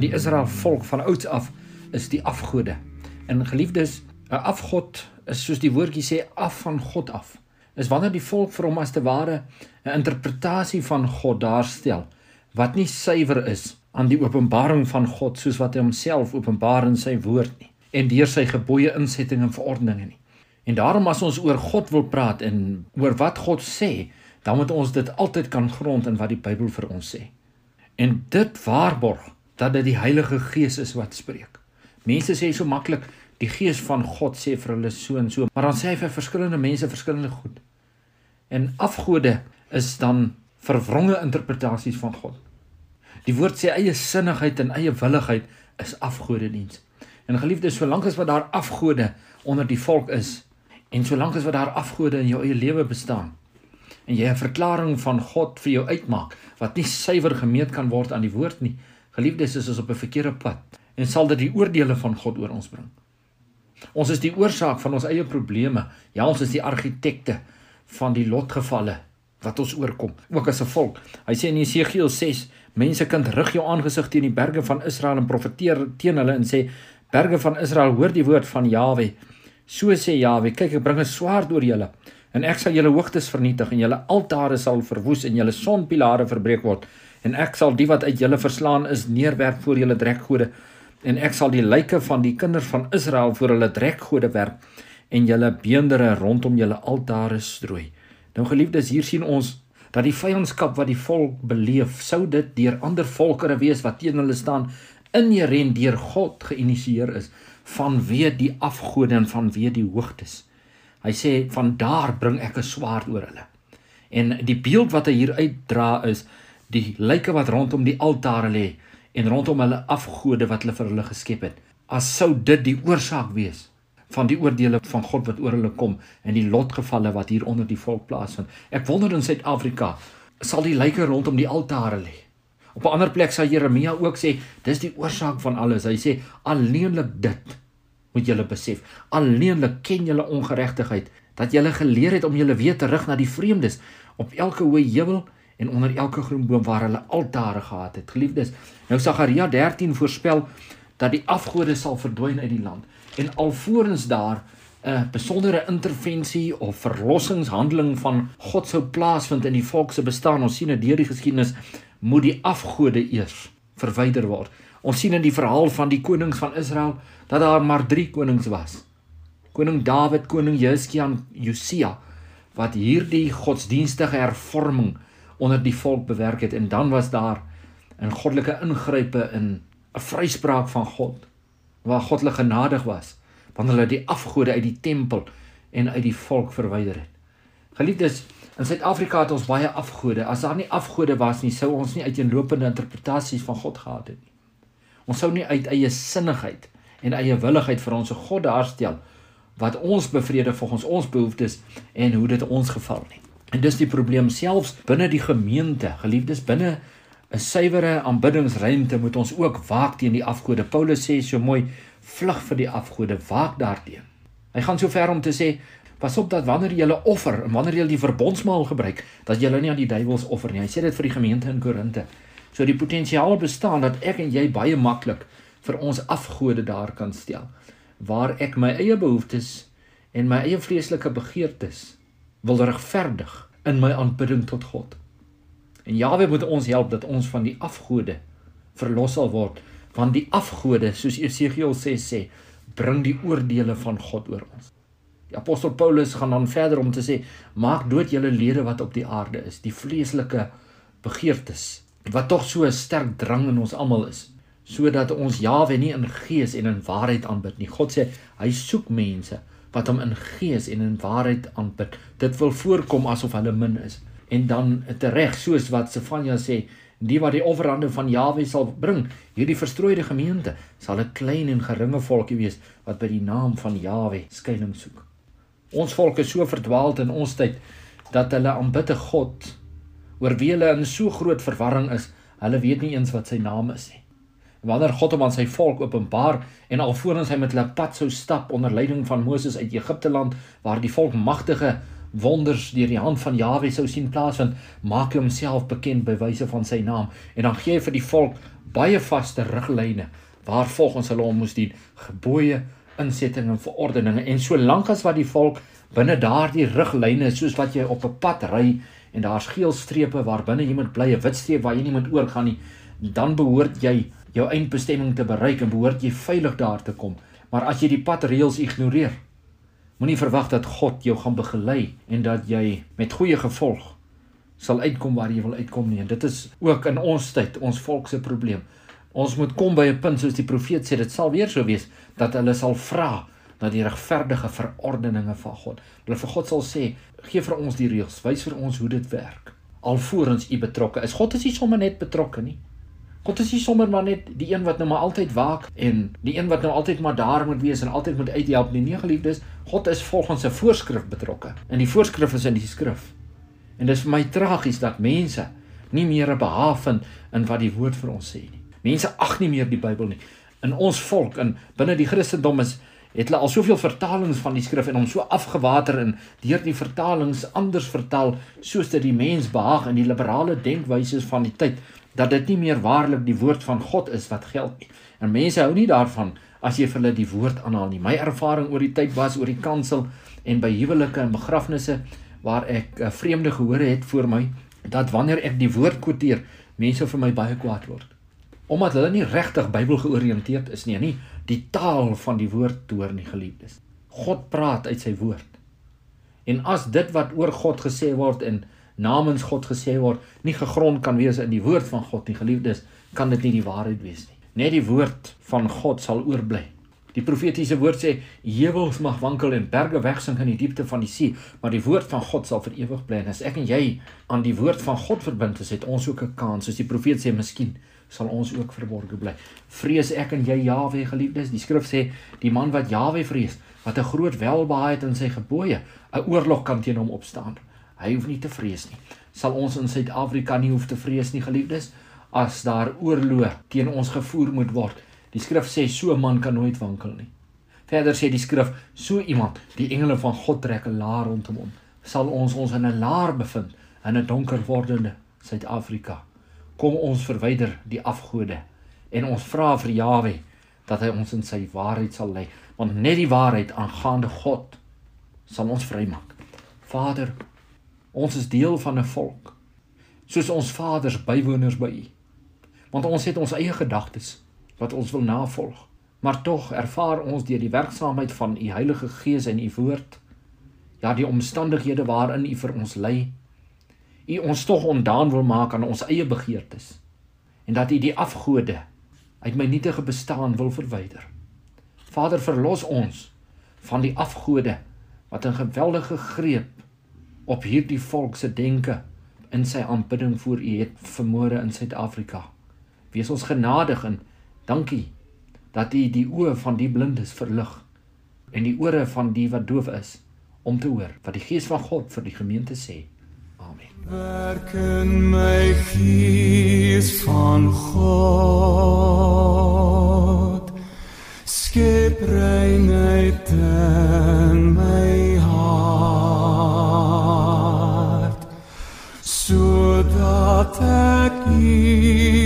die Israel volk van ouds af is die afgode. En geliefdes, 'n afgod is soos die woordjie sê af van God af. Is wanneer die volk vir hom as te ware 'n interpretasie van God daarstel wat nie suiwer is aan die openbaring van God soos wat hy homself openbaar in sy woord nie en deur sy gebooie insetting en verordeninge nie. En daarom as ons oor God wil praat en oor wat God sê, dan moet ons dit altyd kan grond in wat die Bybel vir ons sê. En dit waarborg dat dit die Heilige Gees is wat spreek. Mense sê so maklik die Gees van God sê vir hulle so en so, maar dan sê hy vir verskillende mense verskillende goed. En afgode is dan verwronge interpretasies van God. Die woord sê eie sinnigheid en eie willigheid is afgodediens. En geliefdes, solank as wat daar afgode onder die volk is en solank as wat daar afgode in jou eie lewe bestaan en jy 'n verklaring van God vir jou uitmaak wat nie suiwer gemeet kan word aan die woord nie, geliefdes, is ons op 'n verkeerde pad en sal dit die oordeele van God oor ons bring. Ons is die oorsaak van ons eie probleme. Ja, ons is die argitekte van die lotgevalle wat ons oorkom, ook as 'n volk. Hy sê in Jesegiel 6, mense kind rig jou aangesig teen die berge van Israel en profeteer teen hulle en sê berge van Israel hoor die woord van Jawe. So sê Jawe, kyk ek bring 'n swaard oor julle en ek sal julle hoogtes vernietig en julle altare sal verwoes en julle sonpilare verbreek word en ek sal die wat uit julle verslaan is neerwerp voor julle drekgode en ek sal die lyke van die kinders van Israel voor hulle drekgode werp en julle beendere rondom julle altare strooi. Nou geliefdes, hier sien ons dat die vyandskap wat die volk beleef, sou dit deur ander volkere wees wat teen hulle staan, inherent deur God geïnisieer is vanweë die afgode en vanweë die hoogtes. Hy sê van daar bring ek 'n swaard oor hulle. En die beeld wat hy hier uitdra is die lyke wat rondom die altare lê en rondom hulle afgode wat hulle vir hulle geskep het. As sou dit die oorsaak wees van die oordeele van God wat oor hulle kom en die lotgevalle wat hier onder die volk plaasvind. Ek wonder in Suid-Afrika sal die lyke rondom die altare lê. Op 'n ander plek sal Jeremia ook sê dis die oorsaak van alles. Hy sê alleenlik dit moet julle besef. Alleenlik ken julle ongeregtigheid dat julle geleer het om julle weer terug na die vreemdes op elke hoë heuwel en onder elke groen boom waar hulle altare gehad het. Geliefdes, nou Sagaria 13 voorspel dat die afgode sal verdwyn uit die land en alvorens daar 'n besondere intervensie of verlossingshandeling van God sou plaasvind in die volk se bestaan. Ons sien dit deur die geskiedenis moet die afgode eers verwyder word. Ons sien in die verhaal van die konings van Israel dat daar maar 3 konings was. Koning Dawid, koning Jeskia en Josia wat hierdie godsdienstige hervorming onder die volk bewerk het en dan was daar 'n goddelike ingrype in 'n vryspraak van God waar God hulle genadig was wanneer hulle die afgode uit die tempel en uit die volk verwyder het. Geliefdes, in Suid-Afrika het ons baie afgode. As daar nie afgode was nie, sou ons nie uiteenlopende interpretasies van God gehad het nie. Ons sou nie uit eie sinnigheid en eie willigheid vir ons God daarstel wat ons bevrede volgens ons behoeftes en hoe dit ons geval nie. En dis die probleem selfs binne die gemeente, geliefdes, binne 'n suiwere aanbiddingsruimte moet ons ook waak teen die afgode. Paulus sê so mooi, vlug vir die afgode, waak daarteen. Hy gaan so ver om te sê, pas op dat wanneer jy hulle offer en wanneer jy die verbondsmaal gebruik, dat jy nie aan die duiwels offer nie. Hy sê dit vir die gemeente in Korinte. So die potensiaal bestaan dat ek en jy baie maklik vir ons afgode daar kan stel waar ek my eie behoeftes en my eie vleeslike begeertes wil regverdig in my aanbidding tot God. En Jawe moet ons help dat ons van die afgode verlos sal word, want die afgode, soos Esegiel 6 sê, bring die oordeele van God oor ons. Die apostel Paulus gaan dan verder om te sê: "Maak dood julle lede wat op die aarde is, die vleeslike begeertes wat tog so 'n sterk drang in ons almal is, sodat ons Jawe nie in gees en in waarheid aanbid nie." God sê hy soek mense wat hom in gees en in waarheid aanbid. Dit wil voorkom asof hulle min is. En dan tereg soos wat Sefanja sê, die wat die offerande van Jawe sal bring, hierdie verstrooide gemeente, sal 'n klein en geringe volkie wees wat by die naam van Jawe skuilings soek. Ons volk is so verdwaald in ons tyd dat hulle aanbid 'n God oor wie hulle in so groot verwarring is, hulle weet nie eens wat sy naam is nie. Wanneer God hom aan sy volk openbaar en alvorens hy met hulle pad sou stap onder leiding van Moses uit Egipte land waar die volk magtige wonders deur die hand van Jahwe sou sien plaasvind, maak hy homself bekend by wyse van sy naam. En dan gee hy vir die volk baie vaste riglyne waar volgens hulle hom moes dien, gebooie, insettinge en verordeninge en solank as wat die volk binne daardie riglyne soos wat jy op 'n pad ry en daar's geel strepe waar binne jy moet bly 'n wit streep waar jy nie moet oorgaan nie dan behoort jy jou eindbestemming te bereik en behoort jy veilig daar te kom. Maar as jy die padreëls ignoreer moenie verwag dat God jou gaan begelei en dat jy met goeie gevolg sal uitkom waar jy wil uitkom nie. En dit is ook in ons tyd ons volk se probleem. Ons moet kom by 'n punt soos die profeet sê dit sal weer so wees dat hulle sal vra na die regverdige verordeninge van God. Hulle vir God sal sê, gee vir ons die reëls, wys vir ons hoe dit werk. Alvorens u betrokke is. God is nie sommer net betrokke nie. God is nie sommer maar net die een wat nou maar altyd waak en die een wat nou altyd maar daar moet wees en altyd moet uithelp nie. Nee geliefdes, God is volgens 'n voorskrif betrokke. En die voorskrif is in die skrif. En dit is vir my tragies dat mense nie meer 'n behaag vind in wat die woord vir ons sê nie. Mense ag nie meer die Bybel nie. In ons volk en binne die Christendom is het hulle al soveel vertalings van die skrif en hom so afgewater en deur die vertalings anders vertaal soos dit die mens behaag in die liberale denkwyse van die tyd dat dit nie meer waarlik die woord van God is wat geld nie. En mense hou nie daarvan as jy vir hulle die woord aanhaal nie. My ervaring oor die tyd was oor die kansel en by huwelike en begrafnisse waar ek uh, vreemde gehoor het voor my dat wanneer ek die woord quoteer, mense vir my baie kwaad word omdat hulle nie regtig Bybel georiënteerd is nie, nie die taal van die woord hoor nie geliefdes. God praat uit sy woord. En as dit wat oor God gesê word en namens God gesê word nie gegrond kan wees in die woord van God nie geliefdes, kan dit nie die waarheid wees nie. Net die woord van God sal oorbly. Die profetiese woord sê heuwels mag wankel en berge wegsink in die diepte van die see, maar die woord van God sal vir ewig bly. En as ek en jy aan die woord van God verbind is, het ons ook 'n kans, soos die profeet sê, miskien sal ons ook verborge bly. Vrees ek en jy Jawe geliefdes. Die skrif sê die man wat Jawe vrees, wat 'n groot welbehae het in sy gebooie, 'n oorlog kan teen hom opstaan. Hy hoef nie te vrees nie. Sal ons in Suid-Afrika nie hoef te vrees nie geliefdes as daar oorlog teen ons gevoer moet word. Die skrif sê so 'n man kan nooit wankel nie. Verder sê die skrif so iemand, die engele van God trek 'n laar rondom hom. Sal ons ons in 'n laar bevind in 'n donker wordende Suid-Afrika kom ons verwyder die afgode en ons vra vir Jawe dat hy ons in sy waarheid sal lei want net die waarheid aangaande God sal ons vrymaak. Vader, ons is deel van 'n volk soos ons vaders bywoners by U. Want ons het ons eie gedagtes wat ons wil navolg, maar tog ervaar ons deur die werksaamheid van U Heilige Gees en U woord ja die omstandighede waarin U vir ons lei U ons tog ondaan wil maak aan ons eie begeertes en dat U die afgode uit my nietige bestaan wil verwyder. Vader, verlos ons van die afgode wat 'n geweldige greep op hierdie volk se denke in sy aanbidding voor U het vermoere in Suid-Afrika. Wees ons genadig en dankie dat U die oë van die blindes verlig en die ore van die wat doof is om te hoor wat die Gees van God vir die gemeente sê. Werk in my gees van God Skep reinheid in my hart Sodat ek een